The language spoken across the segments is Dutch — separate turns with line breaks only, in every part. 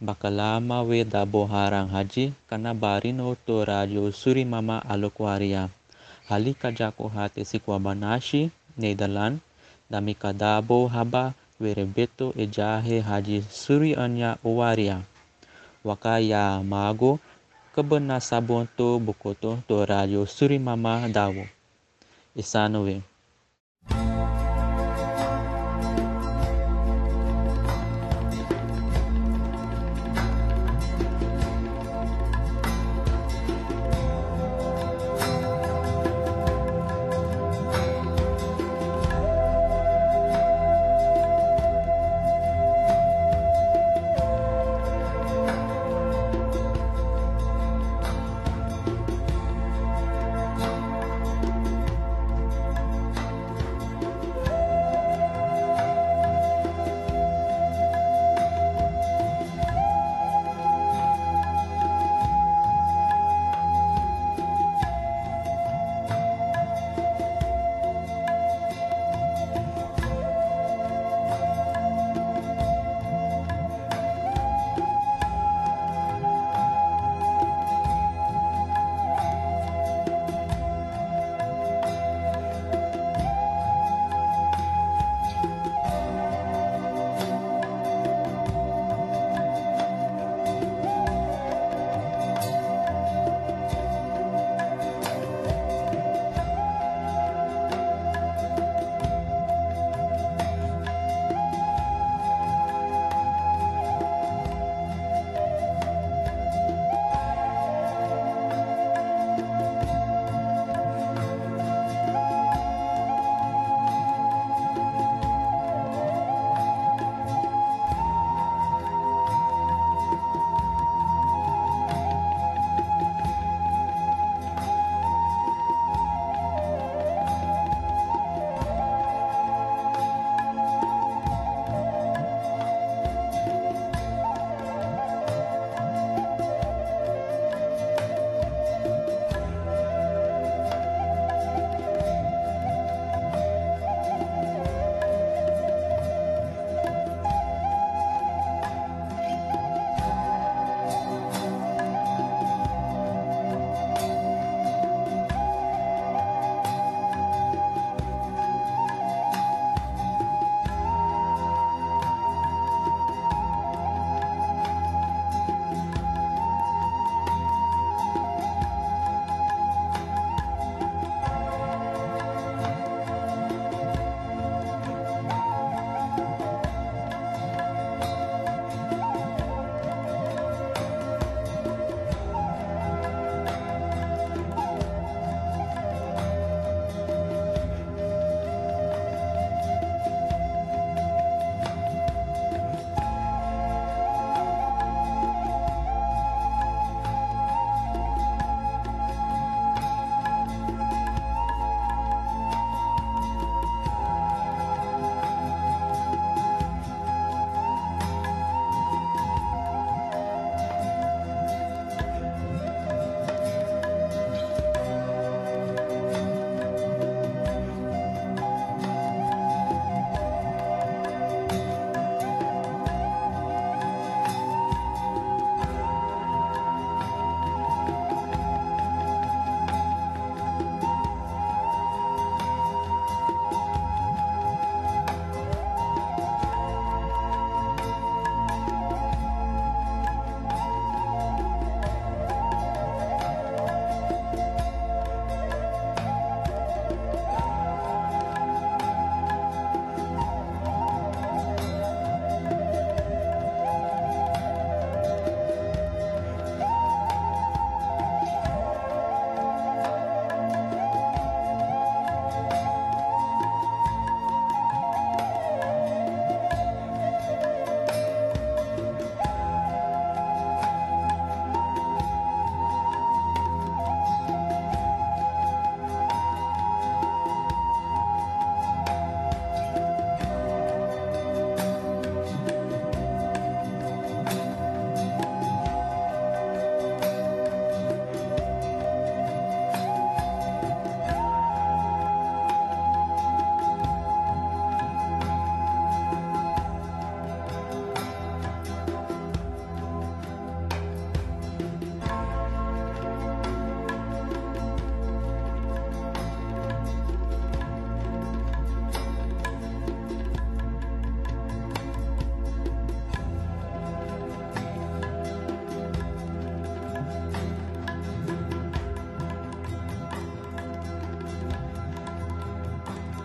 بکلا ما وے دا بو ہار راجی کنا باری نو تو ماما آلوکو ریہ ہال کا جا کو ہا تے سی کاشی نئی دلان دام کا دا بو ہابا بےتو ایجا ہاجی سوری انیا را وقا معو کب نا ساب
تو بکوتو توری ماما داو ایسانوے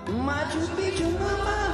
Machu Picchu, mama.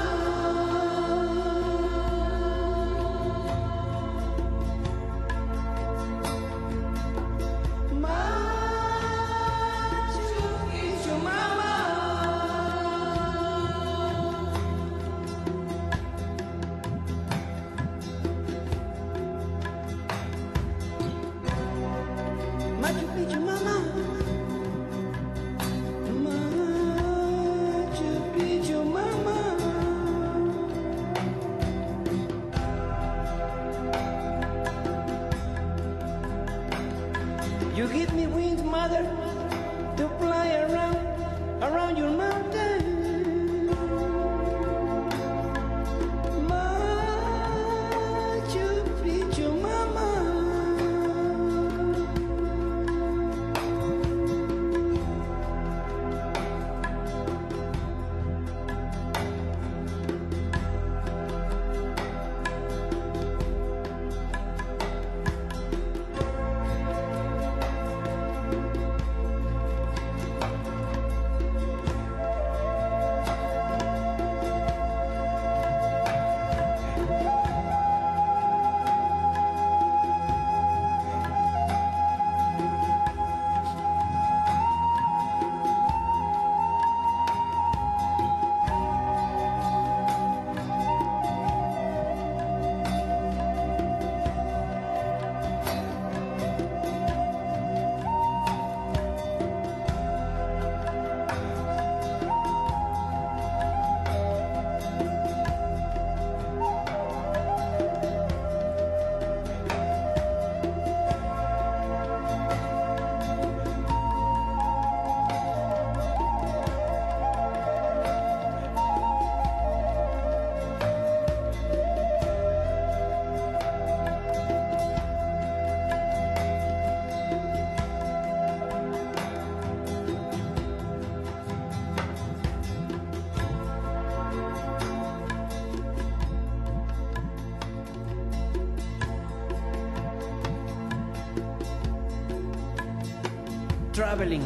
Traveling,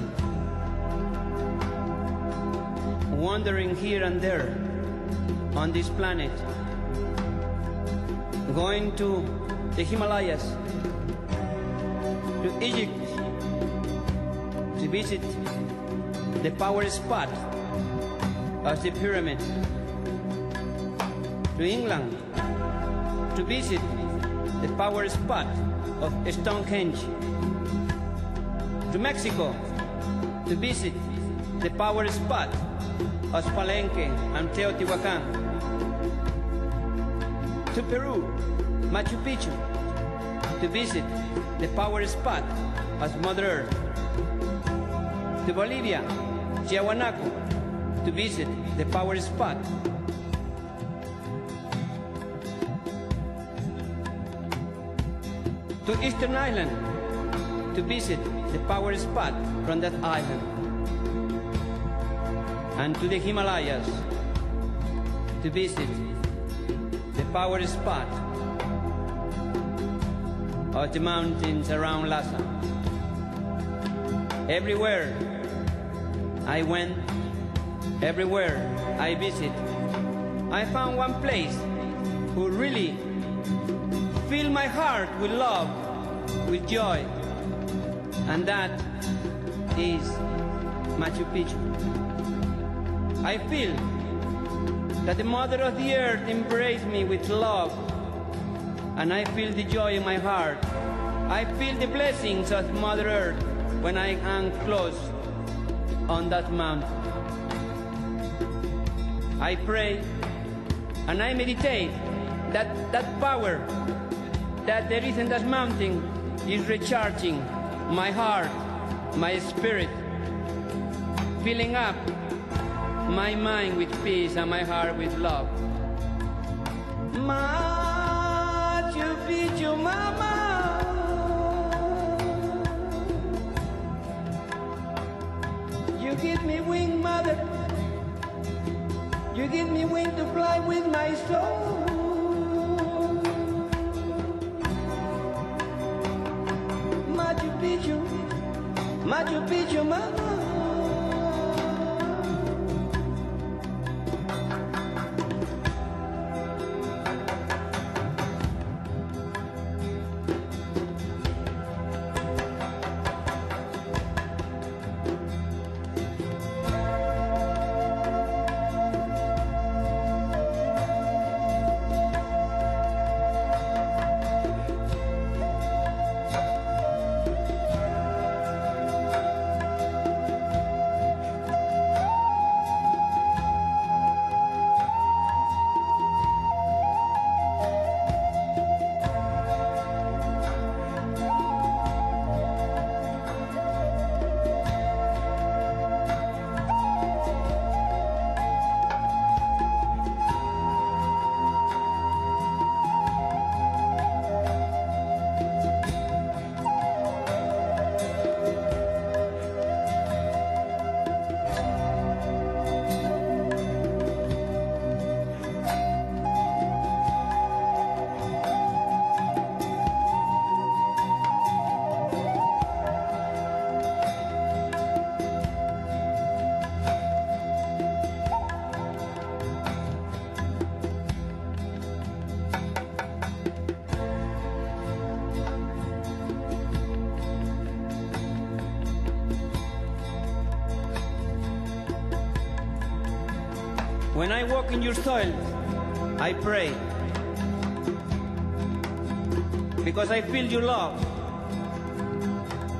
wandering here and there on this planet, going to the Himalayas, to Egypt, to visit the power spot of the pyramid, to England, to visit the power spot of Stonehenge, to Mexico to visit the power spot of Palenque and Teotihuacan, to Peru, Machu Picchu, to visit the power spot of Mother Earth, to Bolivia, Tiahuanaco, to visit the power spot. To Eastern Island to visit the power spot from that island and to the Himalayas to visit the power spot of the mountains around Lhasa. Everywhere I went, everywhere I visit, I found one place who really fill my heart with love, with joy, and that is Machu Picchu. I feel that the Mother of the Earth embraced me with love, and I feel the joy in my heart. I feel the blessings of Mother Earth when I am close on that mountain. I pray and I meditate that that power that there is in that mountain is recharging my heart, my spirit, filling up my mind with peace and my heart with love. Machu Picchu, mama. You give me wing, mother. You give me wing to fly with my soul. Machu Picchu, mama. Walk in your soil, I pray. Because I feel your love.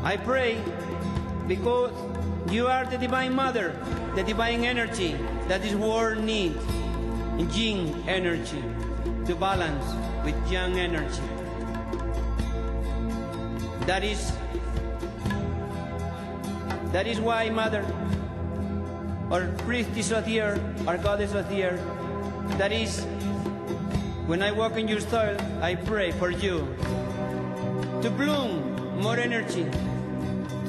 I pray because you are the divine mother, the divine energy that this world needs. Yin energy to balance with yang energy. That is that is why mother or priestess of the earth, or goddess of the earth. That is, when I walk in your soil, I pray for you to bloom more energy,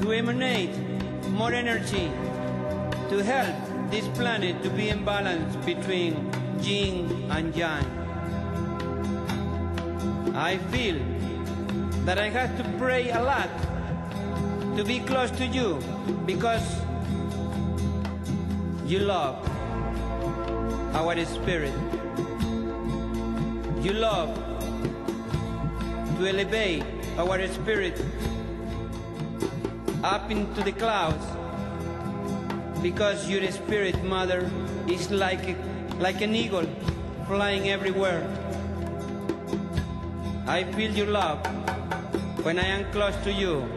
to emanate more energy, to help this planet to be in balance between yin and yang. I feel that I have to pray a lot to be close to you because you love our spirit. You love to elevate our spirit up into the clouds because your spirit, Mother, is like, like an eagle flying everywhere. I feel your love when I am close to you.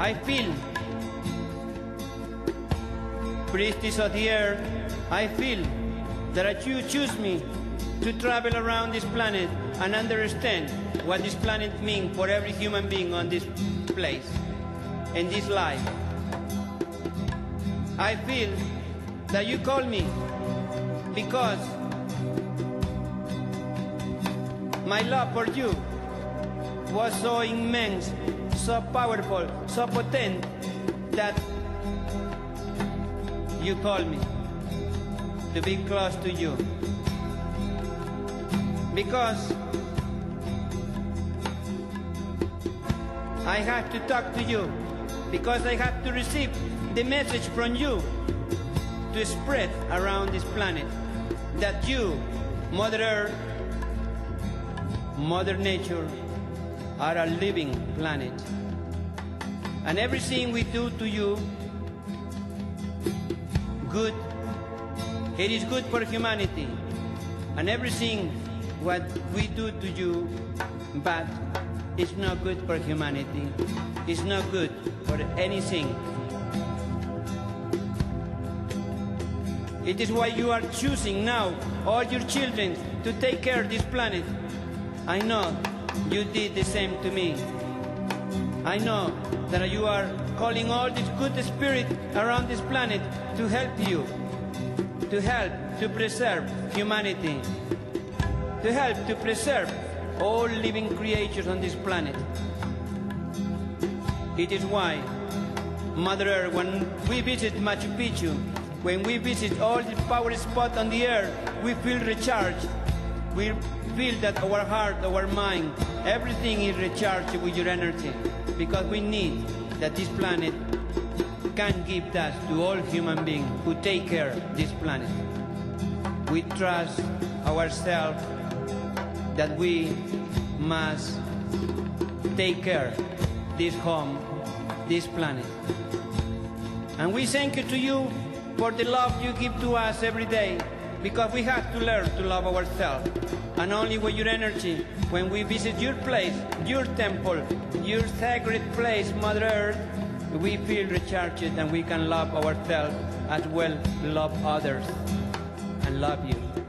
I feel, priestess of the earth, I feel that you choose me to travel around this planet and understand what this planet means for every human being on this place, in this life. I feel that you call me because my love for you was so immense, so powerful, so potent that you call me to be close to you. Because I have to talk to you, because I have to receive the message from you to spread around this planet that you, Mother Earth, Mother Nature, are a living planet. And everything we do to you, good, it is good for humanity. And everything what we do to you, bad, is not good for humanity. It's not good for anything. It is why you are choosing now all your children to take care of this planet. I know you did the same to me. I know that you are calling all this good spirit around this planet to help you, to help to preserve humanity, to help to preserve all living creatures on this planet. It is why, Mother Earth, when we visit Machu Picchu, when we visit all the power spots on the earth, we feel recharged. We feel that our heart, our mind, everything is recharged with your energy because we need that this planet can give that to all human beings who take care of this planet. We trust ourselves that we must take care this home, this planet. And we thank you to you for the love you give to us every day because we have to learn to love ourselves. And only with your energy, when we visit your place, your temple, your sacred place, Mother Earth, we feel recharged and we can love ourselves as well love others and love you.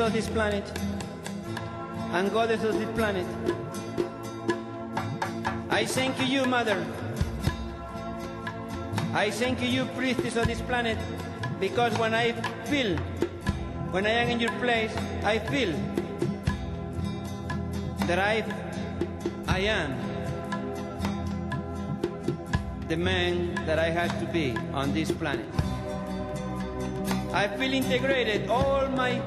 Of this planet, and goddess of this planet. I thank you, Mother. I thank you, you priestess of this planet, because when I feel, when I am in your place, I feel that I, I am the man that I had to be on this planet. I feel integrated, all my,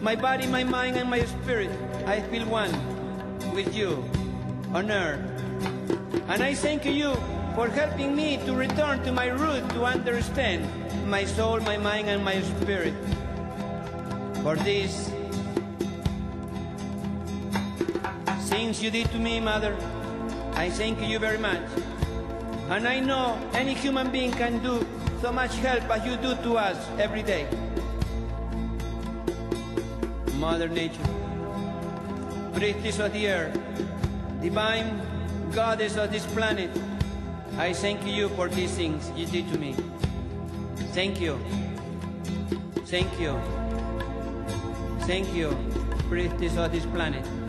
my body, my mind, and my spirit. I feel one with you on earth. And I thank you for helping me to return to my root to understand my soul, my mind, and my spirit. For this, things you did to me, Mother, I thank you very much. And I know any human being can do so much help as you do to us every day. Mother Nature, priestess of the earth, divine goddess of this planet, I thank you for these things you did to me. Thank you. Thank you. Thank you, priestess of this planet.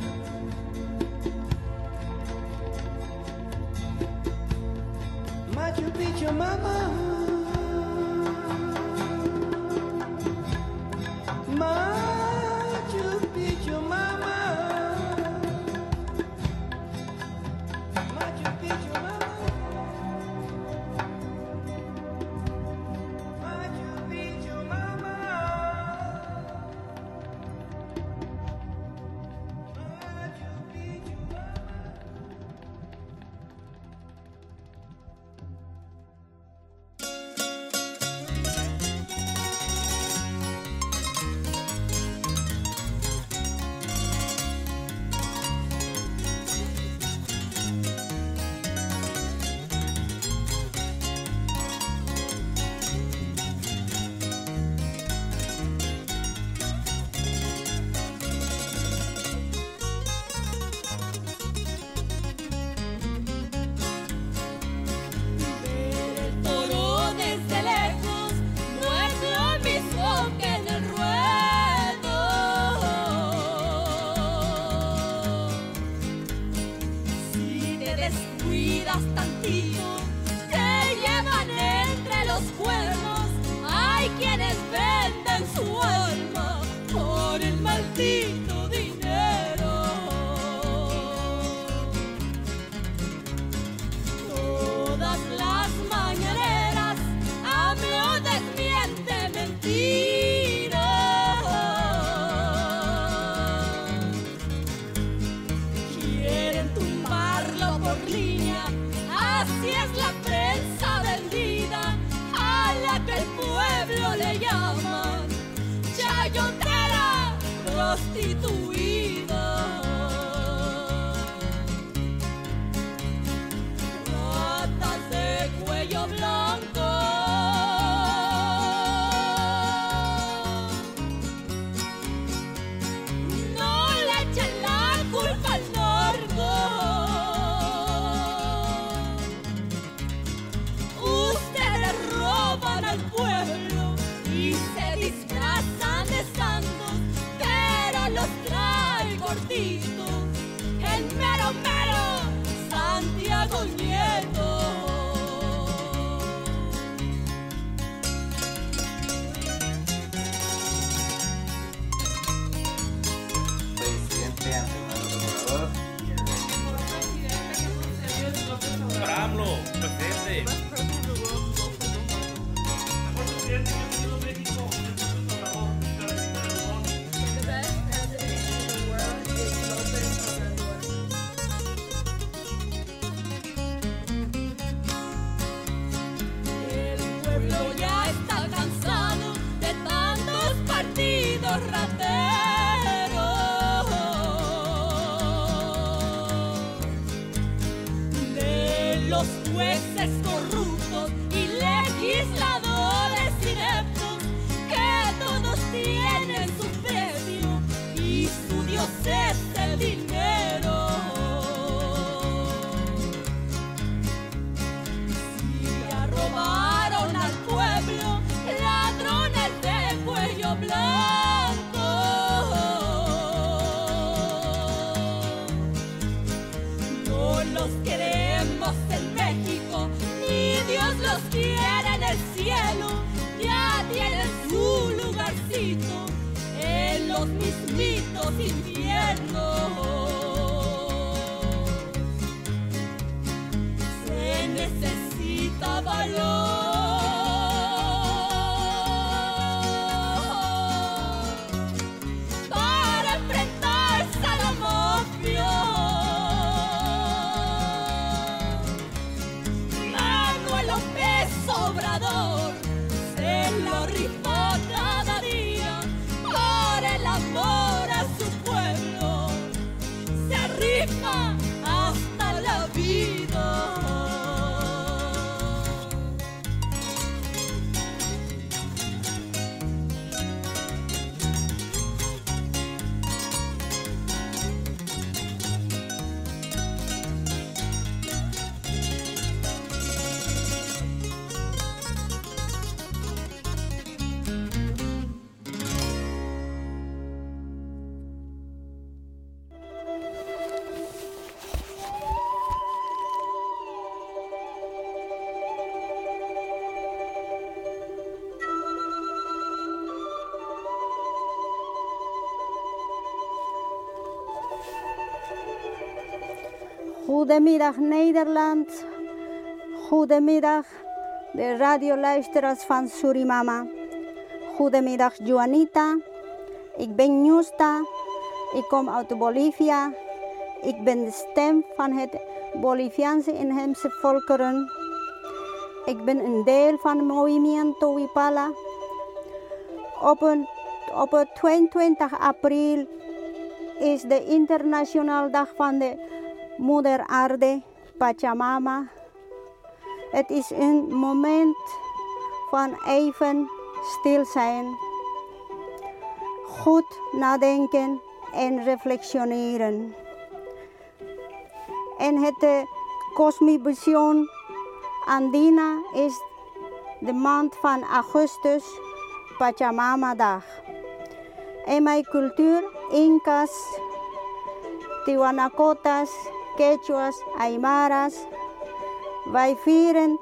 Goedemiddag Nederland. Goedemiddag de radioluisteraars van Surimama. Goedemiddag Juanita. Ik ben Justa. Ik kom uit Bolivia. Ik ben de stem van het Boliviaanse inheemse volkeren. Ik ben een deel van het Movimiento Wipala. Op, op het 22 april is de internationale dag van de Moeder Aarde, Pachamama. Het is een moment van even stil zijn, goed nadenken en reflectioneren. En het Cosmivision Andina is de maand van augustus, Pachamama dag. En mijn cultuur, Incas, Tiwanakotas, Quechuas, Aymaras. Wij vieren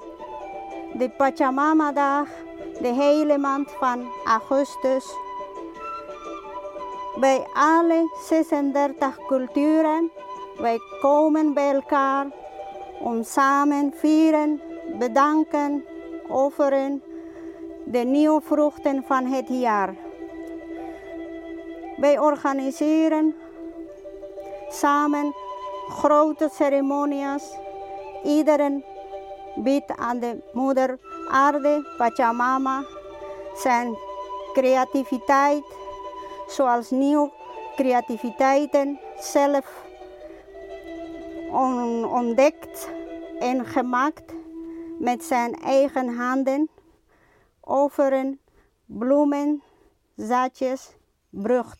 de Pachamama dag de hele maand van augustus. Bij alle 36 culturen, wij komen bij elkaar om samen vieren, bedanken, offeren de nieuwe vruchten van het jaar. Wij organiseren samen grote ceremonies. Iedereen biedt aan de moeder aarde, Pachamama, zijn creativiteit, zoals nieuw creativiteiten zelf on- ontdekt en gemaakt met zijn eigen handen. Overen, bloemen, zaadjes,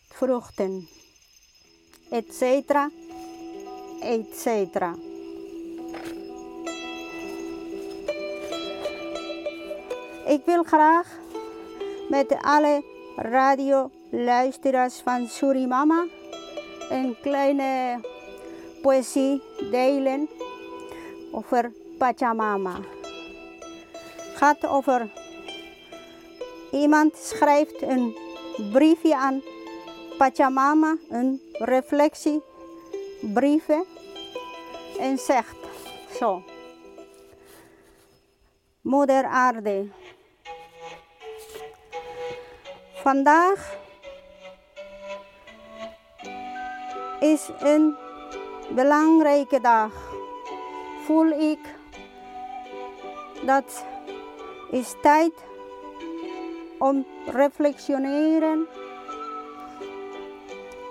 vruchten, etc. etc. Ik wil graag met alle radioluisteraars van Surimama een kleine poëzie delen over Pachamama. Gaat over iemand schrijft een briefje aan Pachamama, een reflectiebriefje en zegt zo. Moeder Aarde, vandaag is een belangrijke dag. Voel ik dat is tijd om reflectioneren.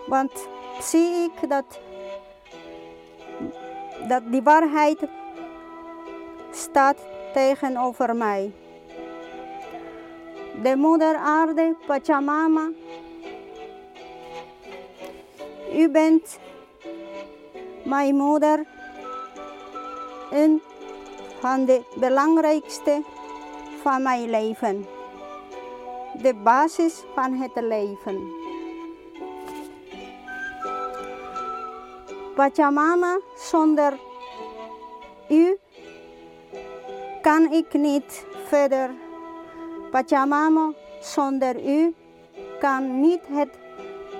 Want zie ik dat, dat die waarheid staat tegenover mij. De moeder aarde, Pachamama, u bent mijn moeder, een van de belangrijkste van mijn leven. De basis van het leven. Pachamama, zonder u kan ik niet verder. Pachamama, zonder u kan niet het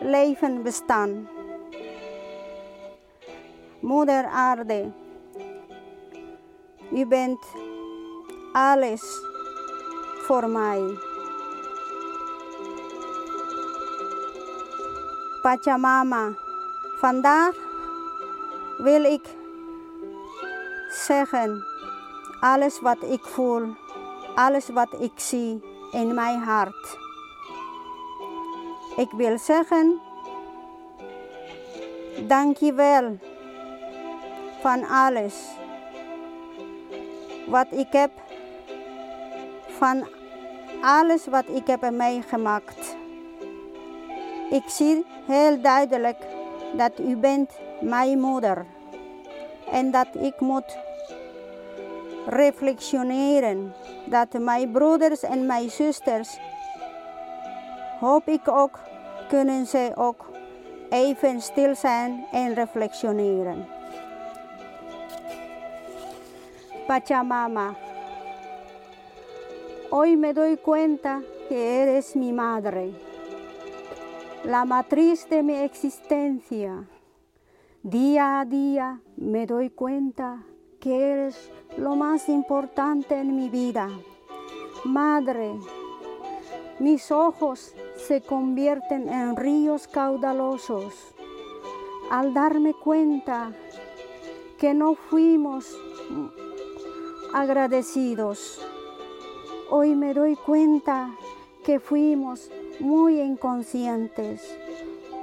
leven bestaan. Moeder Aarde, u bent alles voor mij. Pachamama, vandaag wil ik zeggen, alles wat ik voel, alles wat ik zie in mijn hart. Ik wil zeggen, dankjewel van alles wat ik heb, van alles wat ik heb meegemaakt. Ik zie heel duidelijk dat u bent mijn moeder en dat ik moet reflectioneren dat mijn broeders en mijn zusters hoop ik ook kunnen ze ook even stil zijn en reflectioneren. Pachamama, hoy me doy cuenta que eres mi madre, la matriz de mi existencia. Día a día me doy cuenta que eres lo más importante en mi vida. Madre, mis ojos se convierten en ríos caudalosos al darme cuenta que no fuimos agradecidos. Hoy me doy cuenta que fuimos muy inconscientes.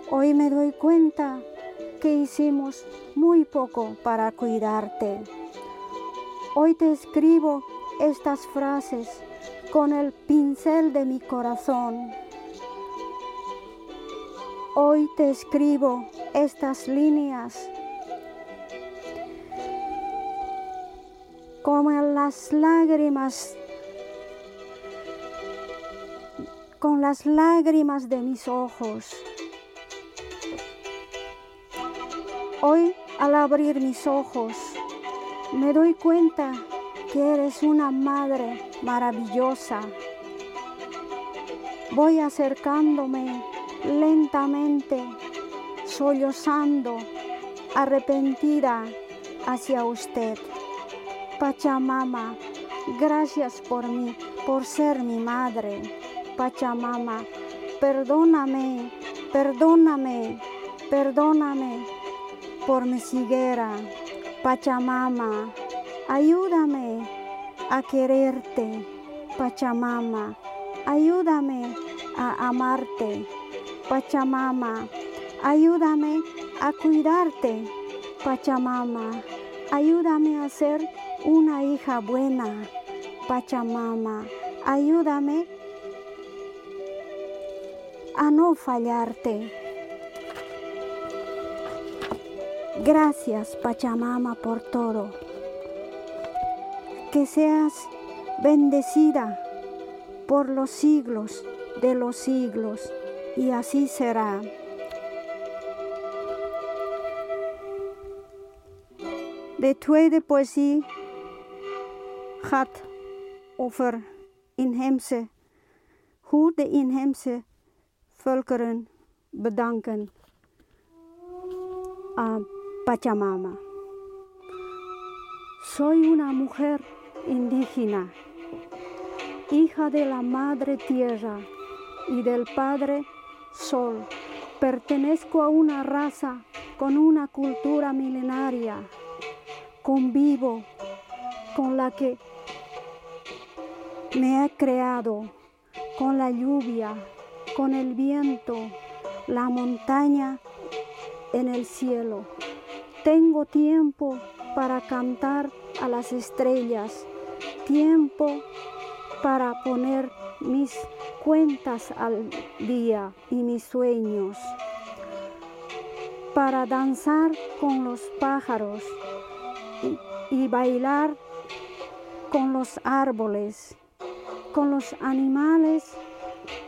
Hoy me doy cuenta hicimos muy poco para cuidarte. Hoy te escribo estas frases con el pincel de mi corazón. Hoy te escribo estas líneas como las lágrimas, con las lágrimas de mis ojos. Hoy al abrir mis ojos me doy cuenta que eres una madre maravillosa. Voy acercándome lentamente, sollozando, arrepentida hacia usted. Pachamama, gracias por mí, por ser mi madre. Pachamama, perdóname, perdóname, perdóname por mi ceguera. Pachamama, ayúdame a quererte. Pachamama, ayúdame a amarte. Pachamama, Ayúdame a cuidarte, Pachamama. Ayúdame a ser una hija buena, Pachamama. Ayúdame a no fallarte. Gracias, Pachamama, por todo. Que seas bendecida por los siglos de los siglos, y así será. De tweede poëzie gaat over inheemse, hoe de inheemse volkeren bedanken Pachamama. Soy una mujer indígena, hija de la madre tierra y del padre sol. Pertenezco a una raza con una cultura milenaria. Convivo con la que me he creado, con la lluvia, con el viento, la montaña en el cielo. Tengo tiempo para cantar a las estrellas, tiempo para poner mis cuentas al día y mis sueños, para danzar con los pájaros y, y bailar con los árboles, con los animales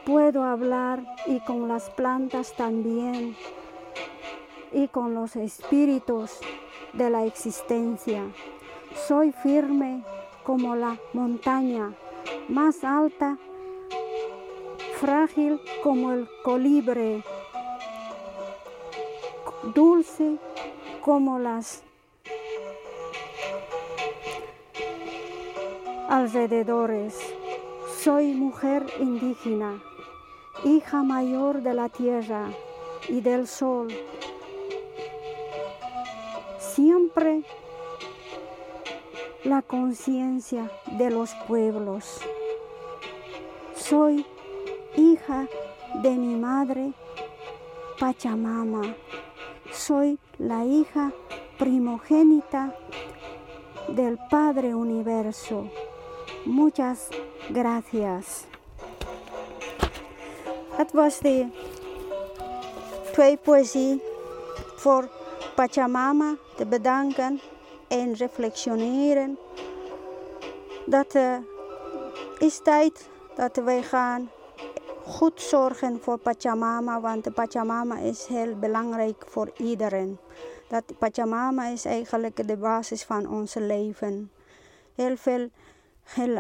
puedo hablar y con las plantas también y con los espíritus de la existencia. Soy firme como la montaña, más alta, frágil como el colibre, dulce como las alrededores. Soy mujer indígena, hija mayor de la tierra y del sol. Siempre la conciencia de los pueblos. Soy hija de mi madre Pachamama. Soy la hija primogénita del Padre Universo. Muchas gracias. Het was poëzie voor Pachamama te bedanken en reflectioneren. Dat uh, is tijd dat wij gaan goed zorgen voor Pachamama, want Pachamama is heel belangrijk voor iedereen. Dat Pachamama is eigenlijk de basis van ons leven. Heel veel, heel,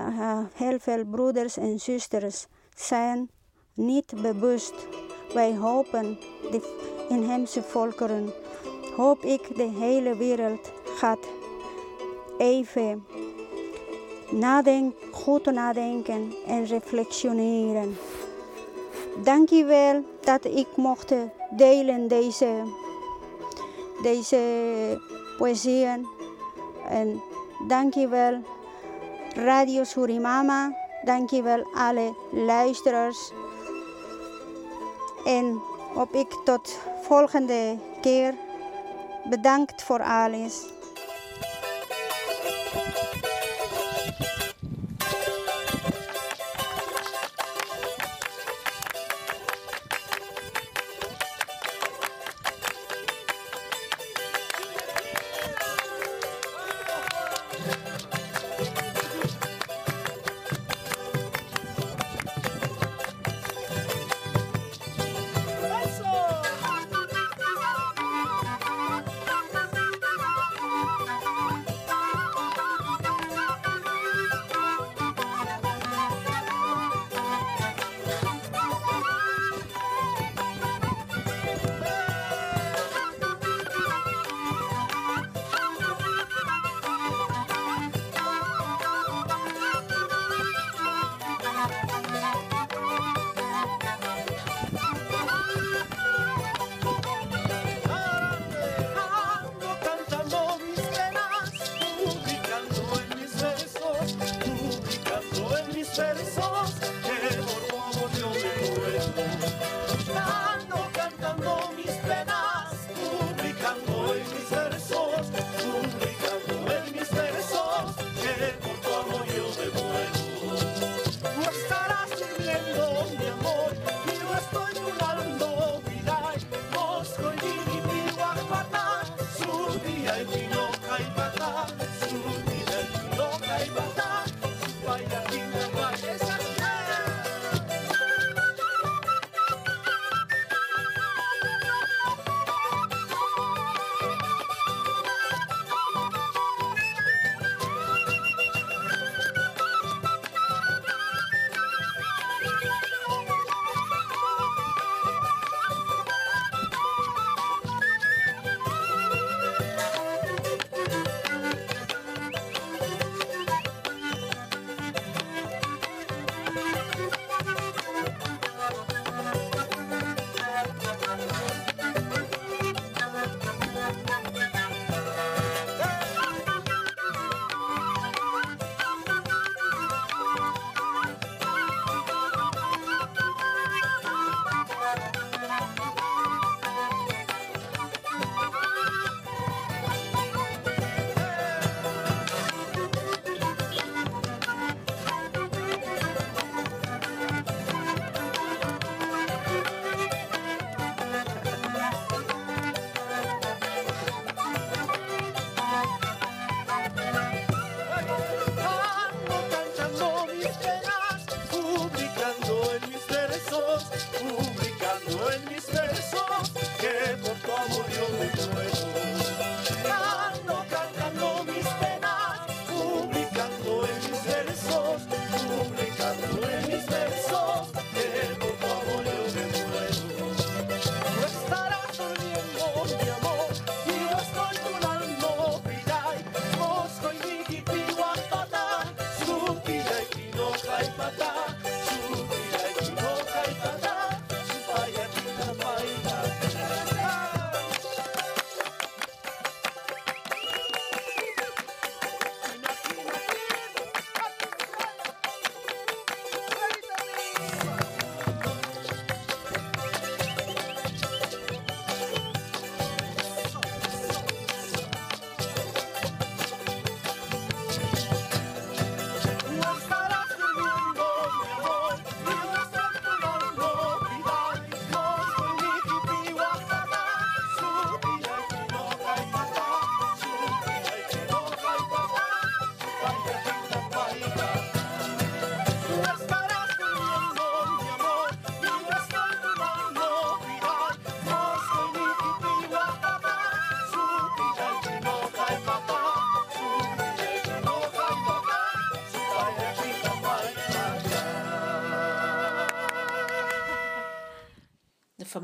heel veel broeders en zusters zijn niet bewust. Wij hopen, de inheemse volkeren, hoop ik de hele wereld gaat even nadenken, goed nadenken en reflectioneren. Dank je wel dat ik mocht delen deze, deze poëzieën. En dank je wel Radio Surimama. Dank je wel alle luisteraars. En hoop ik tot volgende keer. Bedankt voor alles. Bye.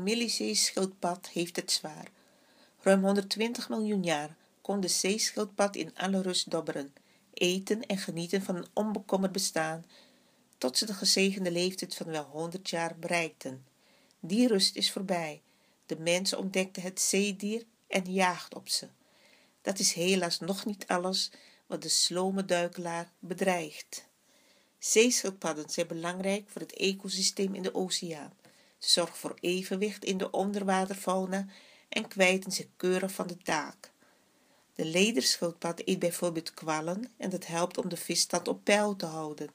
De familie zeeschildpad heeft het zwaar. Ruim 120 miljoen jaar kon de zeeschildpad in alle rust dobberen, eten en genieten van een onbekommerd bestaan, tot ze de gezegende leeftijd van wel 100 jaar bereikten. Die rust is voorbij. De mens ontdekte het zeedier en jaagt op ze. Dat is helaas nog niet alles wat de slome duikelaar bedreigt. Zeeschildpadden zijn belangrijk voor het ecosysteem in de oceaan. Ze zorgen voor evenwicht in de onderwaterfauna en kwijten zich keurig van de taak. De lederschildpad eet bijvoorbeeld kwallen en dat helpt om de visstand op peil te houden.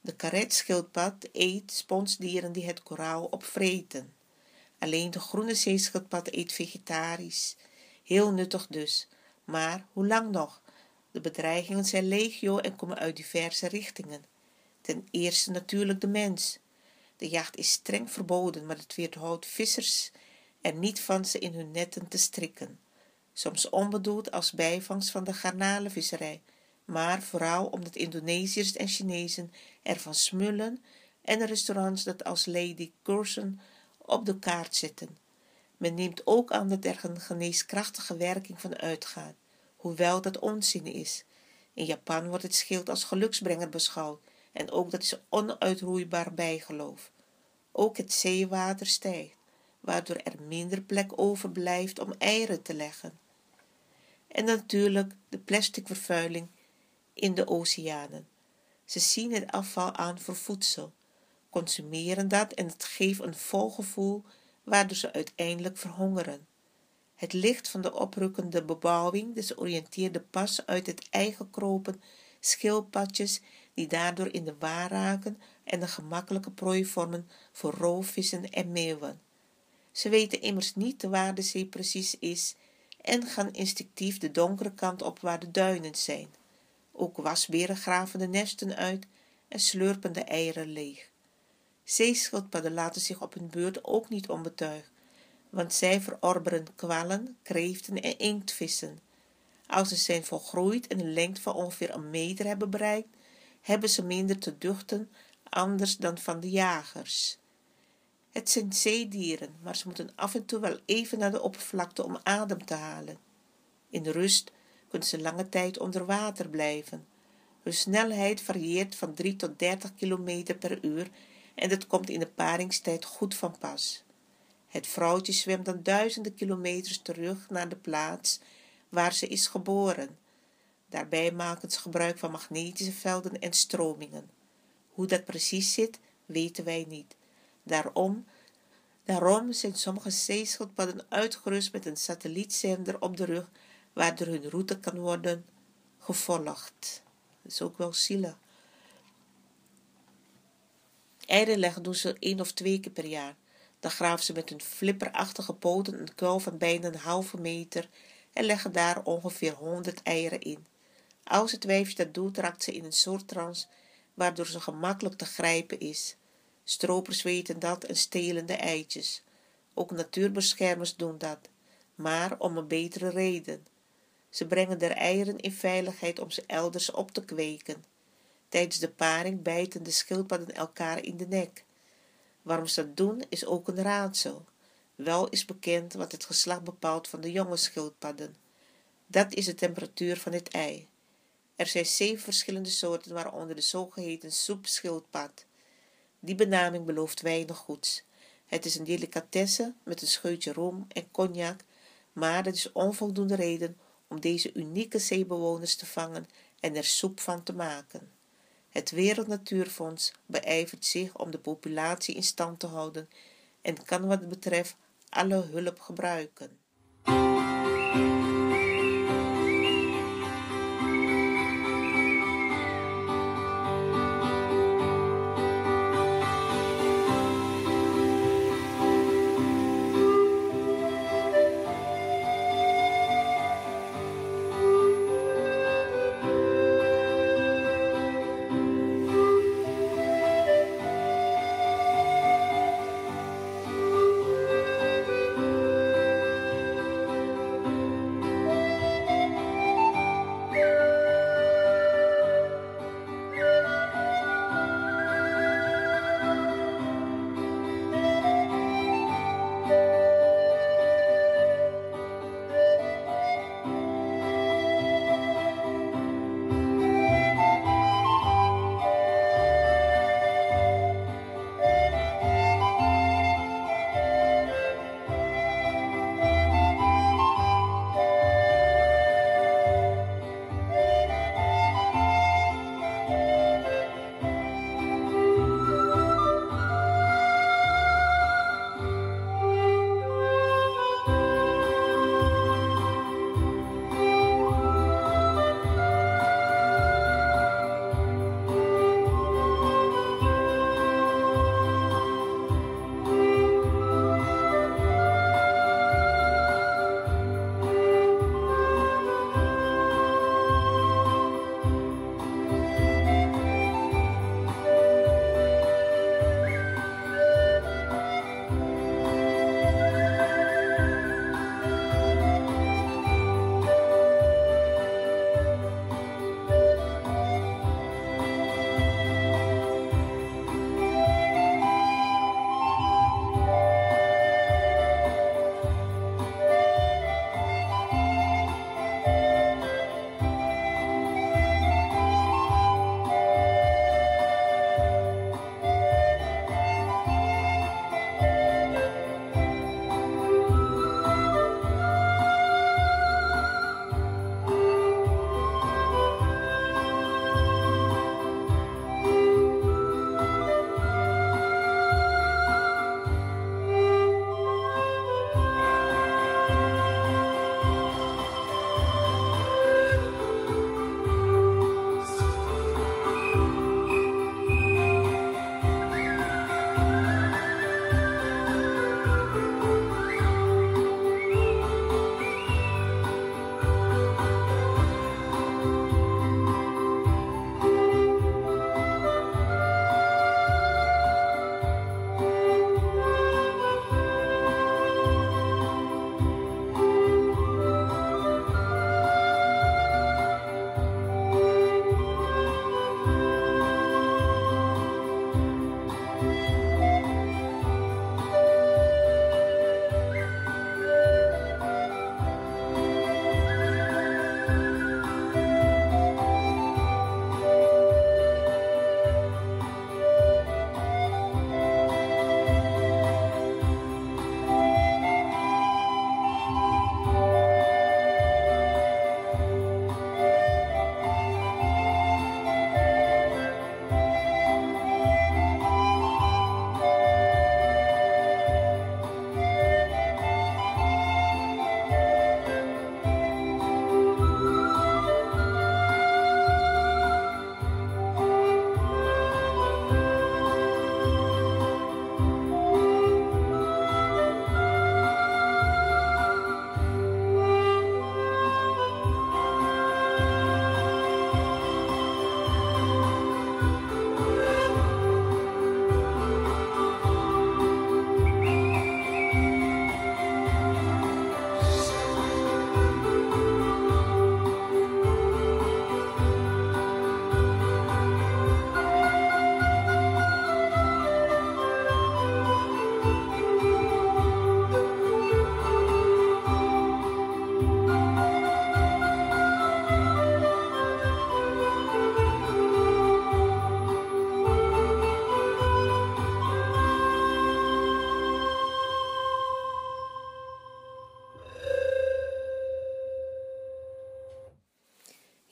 De karetschildpad eet sponsdieren die het koraal opvreten. Alleen de groene zeeschildpad eet vegetarisch. Heel nuttig dus. Maar hoe lang nog? De bedreigingen zijn legio en komen uit diverse richtingen. Ten eerste natuurlijk de mens. De jacht is streng verboden, maar het weerhoudt vissers er niet van ze in hun netten te strikken. Soms onbedoeld als bijvangst van de garnalenvisserij, maar vooral omdat Indonesiërs en Chinezen ervan smullen en restaurants dat als Lady Curzon op de kaart zetten. Men neemt ook aan dat er een geneeskrachtige werking van uitgaat, hoewel dat onzin is. In Japan wordt het schild als geluksbrenger beschouwd en ook dat is onuitroeibaar bijgeloof. Ook het zeewater stijgt, waardoor er minder plek overblijft om eieren te leggen. En natuurlijk de plasticvervuiling in de oceanen. Ze zien het afval aan voor voedsel, consumeren dat en het geeft een vol gevoel waardoor ze uiteindelijk verhongeren. Het licht van de oprukkende bebouwing desoriënteerde pas uit het eigen kropen schildpadjes die daardoor in de waar raken en een gemakkelijke prooi vormen voor roofvissen en meeuwen. Ze weten immers niet waar de zee precies is en gaan instinctief de donkere kant op waar de duinen zijn. Ook wasberen graven de nesten uit en slurpen de eieren leeg. Zeeschildpadden laten zich op hun beurt ook niet onbetuigd, want zij verorberen kwallen, kreeften en inktvissen. Als ze zijn volgroeid en een lengte van ongeveer een meter hebben bereikt, hebben ze minder te duchten, anders dan van de jagers. Het zijn zeedieren, maar ze moeten af en toe wel even naar de oppervlakte om adem te halen. In rust kunnen ze lange tijd onder water blijven. Hun snelheid varieert van 3 tot 30 km per uur en dat komt in de paringstijd goed van pas. Het vrouwtje zwemt dan duizenden kilometers terug naar de plaats waar ze is geboren. Daarbij maken ze gebruik van magnetische velden en stromingen. Hoe dat precies zit, weten wij niet. Daarom, daarom zijn sommige zeeschildpadden uitgerust met een satellietzender op de rug, waardoor hun route kan worden gevolgd. Dat is ook wel zielig. Eieren leggen doen ze één of twee keer per jaar. Dan graven ze met hun flipperachtige poten een kuil van bijna een halve meter en leggen daar ongeveer honderd eieren in. Als het wijfje dat doet, raakt ze in een soort trance, waardoor ze gemakkelijk te grijpen is. Stropers weten dat en stelen de eitjes. Ook natuurbeschermers doen dat, maar om een betere reden. Ze brengen der eieren in veiligheid om ze elders op te kweken. Tijdens de paring bijten de schildpadden elkaar in de nek. Waarom ze dat doen, is ook een raadsel. Wel is bekend wat het geslacht bepaalt van de jonge schildpadden. Dat is de temperatuur van het ei. Er zijn zeven verschillende soorten, waaronder de zogeheten soepschildpad. Die benaming belooft weinig goeds. Het is een delicatesse met een scheutje rum en cognac, maar dat is onvoldoende reden om deze unieke zeebewoners te vangen en er soep van te maken. Het Wereld Natuurfonds beijvert zich om de populatie in stand te houden en kan wat betreft alle hulp gebruiken.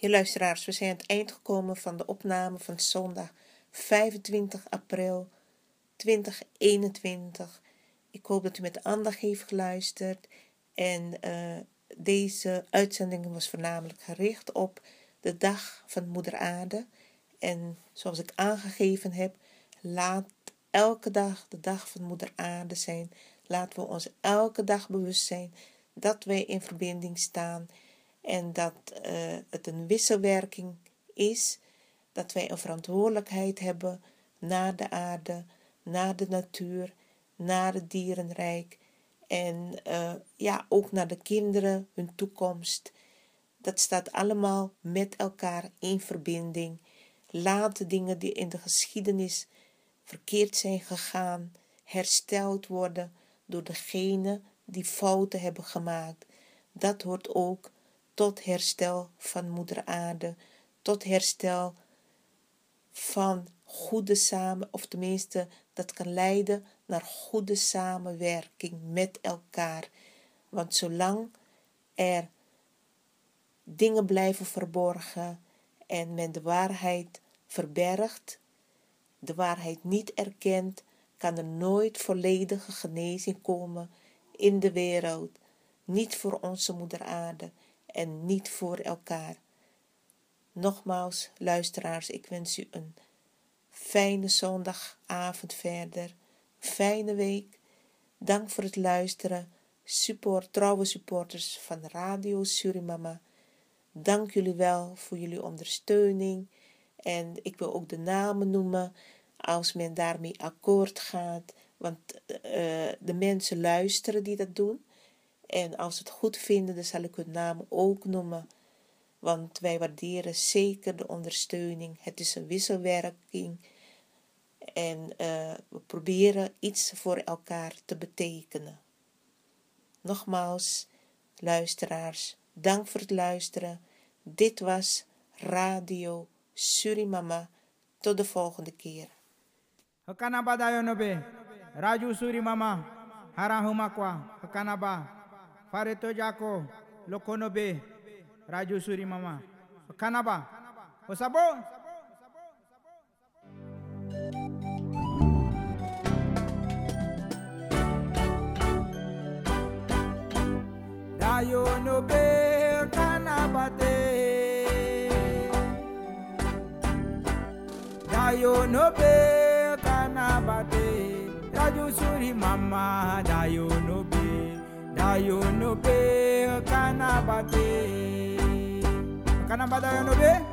Je luisteraars, we zijn aan het eind gekomen van de opname van zondag 25 april 2021. Ik hoop dat u met aandacht heeft geluisterd. En uh, deze uitzending was voornamelijk gericht op de dag van Moeder Aarde. En zoals ik aangegeven heb, laat elke dag de dag van Moeder Aarde zijn. Laten we ons elke dag bewust zijn dat wij in verbinding staan en dat uh, het een wisselwerking is, dat wij een verantwoordelijkheid hebben naar de aarde, naar de natuur, naar het dierenrijk en uh, ja, ook naar de kinderen, hun toekomst. Dat staat allemaal met elkaar in verbinding. Laat de dingen die in de geschiedenis verkeerd zijn gegaan, hersteld worden door degene die fouten hebben gemaakt. Dat hoort ook tot herstel van moeder aarde, tot herstel van goede samen, of tenminste dat kan leiden naar goede samenwerking met elkaar. Want zolang er dingen blijven verborgen en men de waarheid verbergt, de waarheid niet erkent, kan er nooit volledige genezing komen in de wereld. Niet voor onze moeder aarde en niet voor elkaar. Nogmaals, luisteraars, ik wens u een fijne zondagavond verder, fijne week. Dank voor het luisteren. Support, trouwe supporters van Radio Surimama. Dank jullie wel voor jullie ondersteuning. En ik wil ook de namen noemen als men daarmee akkoord gaat. Want uh, de mensen luisteren die dat doen. En als het goed vinden, dan zal ik hun naam ook noemen. Want wij waarderen zeker de ondersteuning. Het is een wisselwerking. En uh, we proberen iets voor elkaar te betekenen. Nogmaals, luisteraars, dank voor het luisteren. Dit was Radio Surimama. Tot de volgende keer.
Hakanaba dayonobe, Raju Surimama, Harahumakwa, Hakanaba. Fareto Jako, Lokonobe, Raju Suri Mama. Kanaba. Osabo? Dayo no be kanabate. Dayo no be kanabate. Raju Suri Mama, Dayo no be. Ayo no be, kanabate. Kanabada yo no be.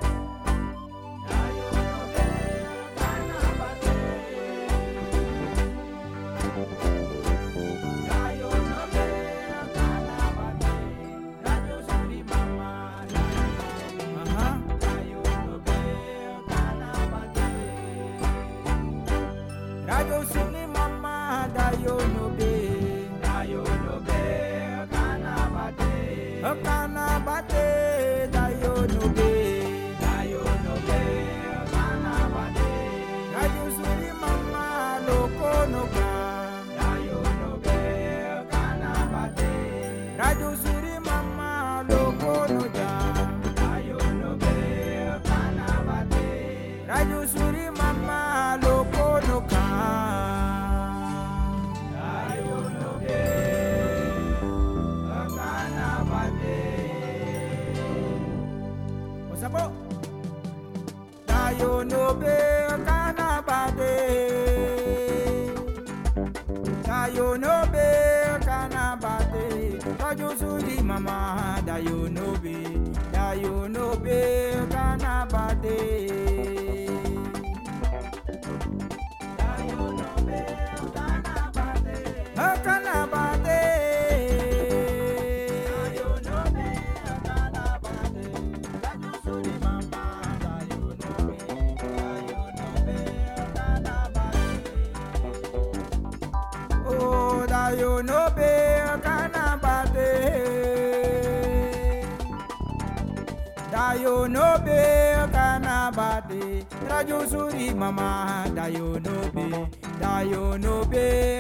mama, that oh, you know be, that oh, you know be.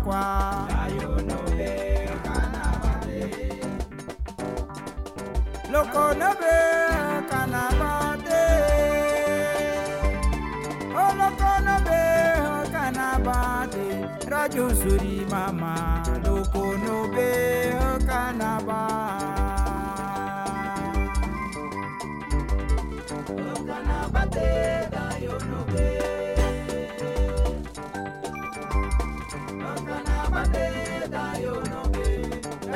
Kanabakwa. Dayonobe oh, Kanabade. Lokonobe Kanabade. Olokonobe Kanabade. Rajo Suri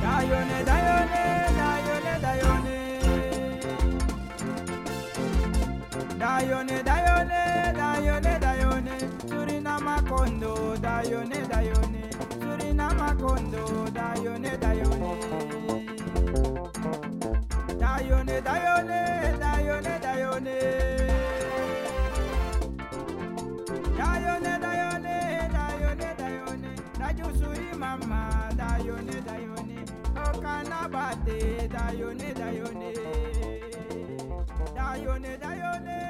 Dayone, dayone, dayone, dayone. Dayone, dayone, dayone, dayone. Surinama kondo, dayone, dayone. Surinama kondo, dayone. Dayone, dayone. Dayone, dayone,